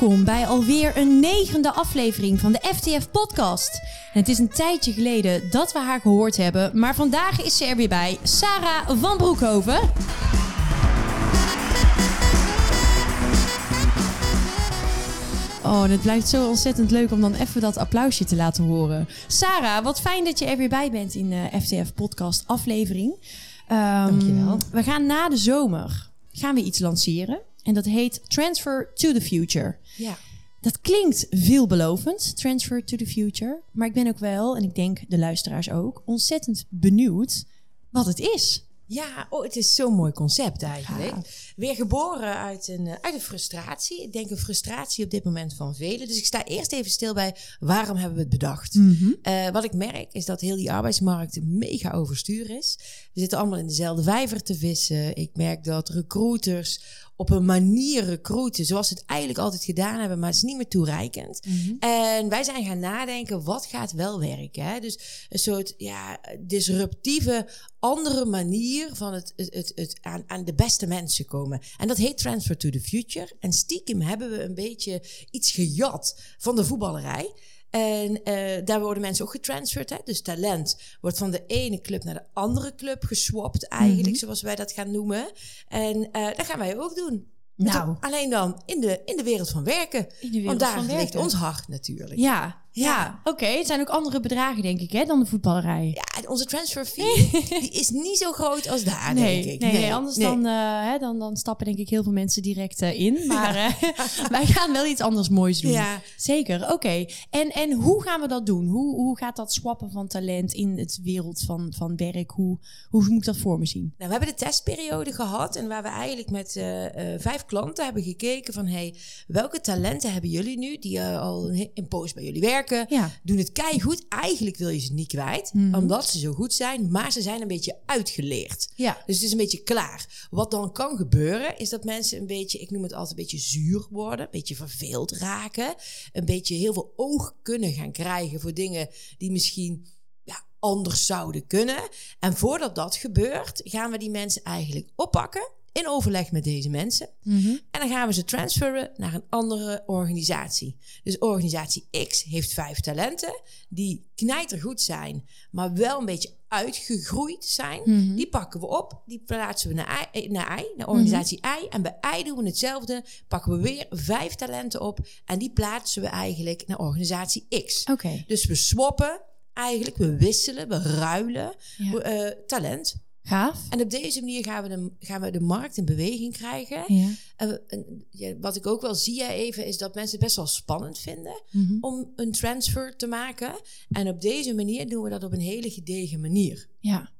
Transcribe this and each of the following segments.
Welkom bij alweer een negende aflevering van de FTF Podcast. En het is een tijdje geleden dat we haar gehoord hebben, maar vandaag is ze er weer bij, Sarah van Broekhoven. Oh, en het blijft zo ontzettend leuk om dan even dat applausje te laten horen. Sarah, wat fijn dat je er weer bij bent in de FTF Podcast aflevering. Um, Dankjewel. We gaan na de zomer gaan we iets lanceren. En dat heet Transfer to the Future. Ja. Dat klinkt veelbelovend, Transfer to the Future. Maar ik ben ook wel, en ik denk de luisteraars ook, ontzettend benieuwd wat het is. Ja, oh, het is zo'n mooi concept eigenlijk. Weer geboren uit een, eh, uit een frustratie. Ik denk een frustratie op dit moment van velen. Dus ik sta eerst even stil bij waarom hebben we het bedacht. Eh, wat ik merk is dat heel die arbeidsmarkt mega overstuur is. We zitten allemaal in dezelfde vijver te vissen. Ik merk dat recruiters op een manier recruiten zoals ze het eigenlijk altijd gedaan hebben, maar het is niet meer toereikend. En wij zijn gaan nadenken, wat gaat wel werken? Hè? Dus een soort ja, disruptieve, andere manier van het, het, het, het aan, aan de beste mensen komen. En dat heet Transfer to the Future. En stiekem hebben we een beetje iets gejat van de voetballerij. En uh, daar worden mensen ook getransferd. Hè? Dus talent wordt van de ene club naar de andere club geswapt, eigenlijk, mm -hmm. zoals wij dat gaan noemen. En uh, dat gaan wij ook doen. Nou. Alleen dan in de, in de wereld van werken. In de wereld Want daar ligt ons hart natuurlijk. Ja, ja. oké. Okay. Het zijn ook andere bedragen, denk ik, hè, dan de voetballerij. Ja, onze transfer fee die is niet zo groot als daar, nee, denk ik. Nee, nee anders Dan, uh, hè, dan, dan stappen denk ik heel veel mensen direct uh, in. Maar ja. uh, wij gaan wel iets anders moois doen. Ja. Zeker, oké. Okay. En, en hoe gaan we dat doen? Hoe, hoe gaat dat swappen van talent in het wereld van, van werk? Hoe, hoe moet ik dat voor me zien? Nou, we hebben de testperiode gehad en waar we eigenlijk met vijf klanten hebben gekeken van... hey, welke talenten hebben jullie nu die al een poos bij jullie werken? Ja. Doen het goed. Eigenlijk wil je ze niet kwijt, mm -hmm. omdat ze zo goed zijn, maar ze zijn een beetje uitgeleerd. Ja. Dus het is een beetje klaar. Wat dan kan gebeuren, is dat mensen een beetje, ik noem het altijd een beetje zuur worden, een beetje verveeld raken, een beetje heel veel oog kunnen gaan krijgen voor dingen die misschien ja, anders zouden kunnen. En voordat dat gebeurt, gaan we die mensen eigenlijk oppakken in overleg met deze mensen. Mm -hmm. En dan gaan we ze transferen naar een andere organisatie. Dus organisatie X heeft vijf talenten die knijtergoed zijn, maar wel een beetje uitgegroeid zijn. Mm -hmm. Die pakken we op, die plaatsen we naar I, naar, I, naar organisatie mm -hmm. I. En bij I doen we hetzelfde. Pakken we weer vijf talenten op en die plaatsen we eigenlijk naar organisatie X. Okay. Dus we swappen eigenlijk, we wisselen, we ruilen ja. uh, talent. Gaaf. En op deze manier gaan we de, gaan we de markt in beweging krijgen. Ja. En, en, ja, wat ik ook wel zie even, is dat mensen het best wel spannend vinden mm -hmm. om een transfer te maken. En op deze manier doen we dat op een hele gedegen manier. Ja.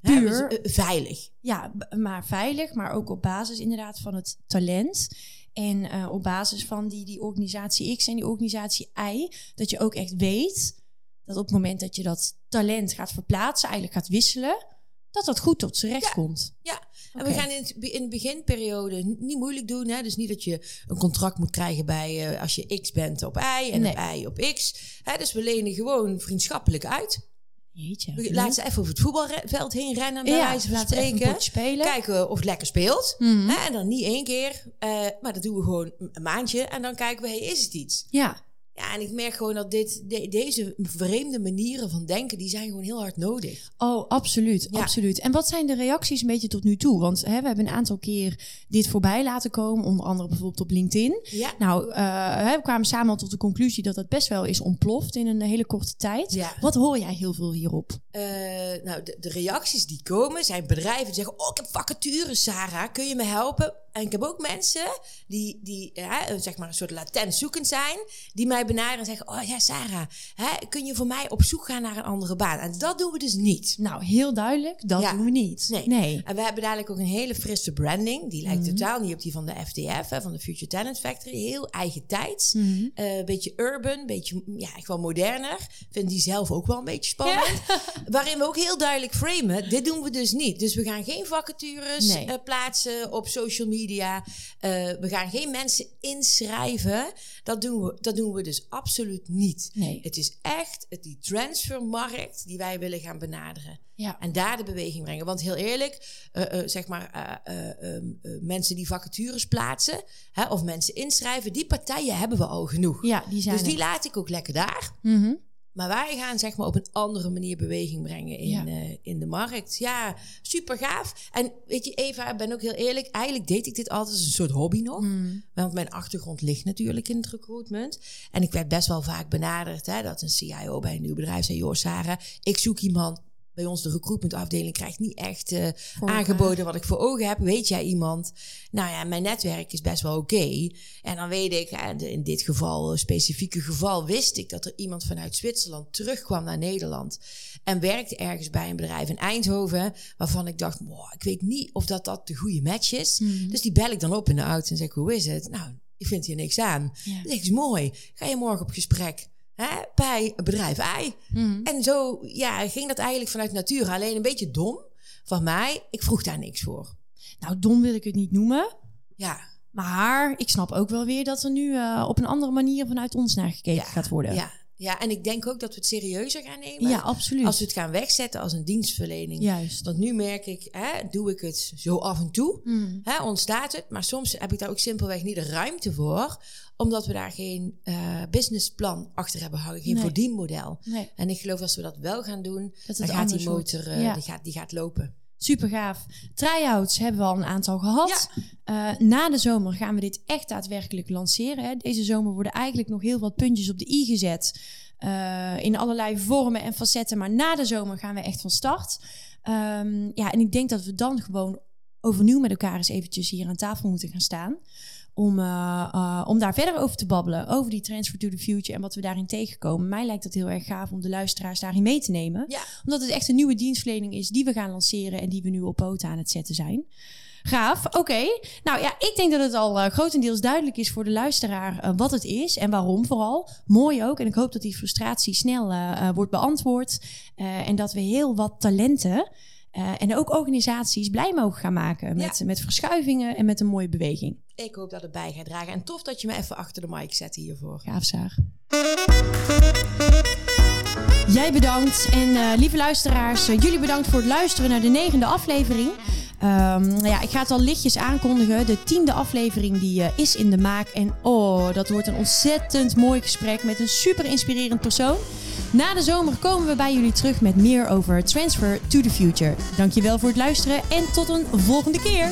Hè, Puur. dus, uh, veilig. Ja, maar veilig, maar ook op basis inderdaad van het talent. En uh, op basis van die, die organisatie X en die organisatie Y, dat je ook echt weet dat op het moment dat je dat talent gaat verplaatsen, eigenlijk gaat wisselen, dat dat goed tot z'n recht ja. komt. Ja, en okay. we gaan in, het, in de beginperiode niet moeilijk doen. Hè? Dus niet dat je een contract moet krijgen bij uh, als je X bent op Y en nee. op Y op X. Hè? Dus we lenen gewoon vriendschappelijk uit. Jeetje. We laten ze even over het voetbalveld heen rennen, bij ja, wijze van laten spreken. Spelen. Kijken of het lekker speelt. Mm -hmm. hè? En dan niet één keer, uh, maar dat doen we gewoon een maandje. En dan kijken we, hey, is het iets? Ja. Ja, en ik merk gewoon dat dit, de, deze vreemde manieren van denken, die zijn gewoon heel hard nodig. Oh, absoluut, Ja. absoluut. En wat zijn de reacties een beetje tot nu toe? Want hè, we hebben een aantal keer dit voorbij laten komen, onder andere bijvoorbeeld op LinkedIn. Ja. Nou, uh, we kwamen samen al tot de conclusie dat dat best wel is ontploft in een hele korte tijd. Ja. Wat hoor jij heel veel hierop? Uh, nou, de, de, reacties die komen zijn bedrijven die zeggen: Oh, ik heb vacatures, Sarah, kun je me helpen? En ik heb ook mensen die, die zeg maar een soort latent zoekend zijn, die mij benaderen en zeggen: Oh ja, Sarah, hè, kun je voor mij op zoek gaan naar een andere baan? En dat doen we dus niet. Nou, heel duidelijk, dat Ja. doen we niet. Nee. nee. En we hebben dadelijk ook een hele frisse branding. Die lijkt Mhm. totaal niet op die van de FTF, hè, van de Future Talent Factory. Heel eigen tijds. Mhm. Eh, een beetje urban, een beetje ja, echt wel moderner. Vind die zelf ook wel een beetje spannend. Waarin we ook heel duidelijk framen, dit doen we dus niet. Dus we gaan geen vacatures Nee. eh, plaatsen op social media media. Eh, we gaan geen mensen inschrijven. Dat doen we, dat doen we dus absoluut niet. Nee. Het is echt het, die transfermarkt die wij willen gaan benaderen. Ja. En daar de beweging brengen. Want heel eerlijk, eh, eh, zeg maar, eh, eh, ehm, eh, mensen die vacatures plaatsen hè, of mensen inschrijven, die partijen hebben we al genoeg. Ja, die zijn dus die er. laat ik ook lekker daar. Mhm. Maar wij gaan zeg maar op een andere manier beweging brengen in, Ja. eh, in de markt. Ja, super gaaf. En weet je, Eva, ik ben ook heel eerlijk. Eigenlijk deed ik dit altijd als een soort hobby nog. Mm. Want mijn achtergrond ligt natuurlijk in het recruitment. En ik werd best wel vaak benaderd hè, dat een CIO bij een nieuw bedrijf zei: Joh, Sarah, ik zoek iemand. Bij ons de recruitmentafdeling krijgt niet echt eh, aangeboden wat ik voor ogen heb. Weet jij iemand? Nou ja, mijn netwerk is best wel oké. En dan weet ik, de- in dit geval, een specifieke geval, wist ik dat er iemand vanuit Zwitserland terugkwam naar Nederland. En werkte ergens bij een bedrijf in Eindhoven. Waarvan ik dacht, "Wow, ik weet niet of dat, dat de goede match is. Mhm. Dus die bel ik dan op in de auto en zeg: Hoe is het? Nou, ik vind hier niks aan. Ja. Dat is mooi. Ga je morgen op gesprek hè, bij bedrijf I? Mhm. En zo ja, ging dat eigenlijk vanuit natuur. Alleen een beetje dom van mij. Ik vroeg daar niks voor. Nou, dom wil ik het niet noemen. Ja, Maar ik snap ook wel weer dat er nu eh, op een andere manier vanuit ons naar gekeken ja, gaat worden. Ja, ja, en ik denk ook dat we het serieuzer gaan nemen. Ja, absoluut. Als we het gaan wegzetten als een dienstverlening. Juist. Want nu merk ik, hè, doe ik het zo af en toe. Hè, ontstaat het, maar soms heb ik daar ook simpelweg niet de ruimte voor, omdat we daar geen eh, businessplan achter hebben hangen, geen Nee. verdienmodel. Nee, En ik geloof als we dat wel gaan doen, dat dan gaat die motor eh, Ja. die gaat, die gaat lopen. Super gaaf. Try-outs hebben we al een aantal gehad. Eh, na de zomer gaan we dit echt daadwerkelijk lanceren. Hè. Deze zomer worden eigenlijk nog heel wat puntjes op de i gezet. eh, in allerlei vormen en facetten. Maar na de zomer gaan we echt van start. Ehm, ja, en ik denk dat we dan gewoon overnieuw met elkaar eens eventjes hier aan tafel moeten gaan staan. Om, eh, eh, om daar verder over te babbelen. Over die transfer to the future en wat we daarin tegenkomen. Mij lijkt het heel erg gaaf om de luisteraars daarin mee te nemen Ja. omdat het echt een nieuwe dienstverlening is die we gaan lanceren en die we nu op poten aan het zetten zijn. Gaaf, oké. Nou ja, ik denk dat het al eh, grotendeels duidelijk is voor de luisteraar wat het is en waarom vooral. Mooi ook. En ik hoop dat die frustratie snel wordt beantwoord. En dat we heel wat talenten eh, en ook organisaties blij mogen gaan maken met, met verschuivingen en met een mooie beweging. Ik hoop dat het bij gaat dragen. En tof dat je me even achter de mic zet hiervoor. Gaaf, Saar. Jij bedankt en eh, lieve luisteraars, eh, jullie bedankt voor het luisteren naar de negende aflevering. Ehm, nou ja, ik ga het al lichtjes aankondigen. De tiende aflevering die is in de maak. En oh, dat wordt een ontzettend mooi gesprek met een super inspirerend persoon. Na de zomer komen we bij jullie terug met meer over Transfer to the Future. Dankjewel voor het luisteren en tot een volgende keer.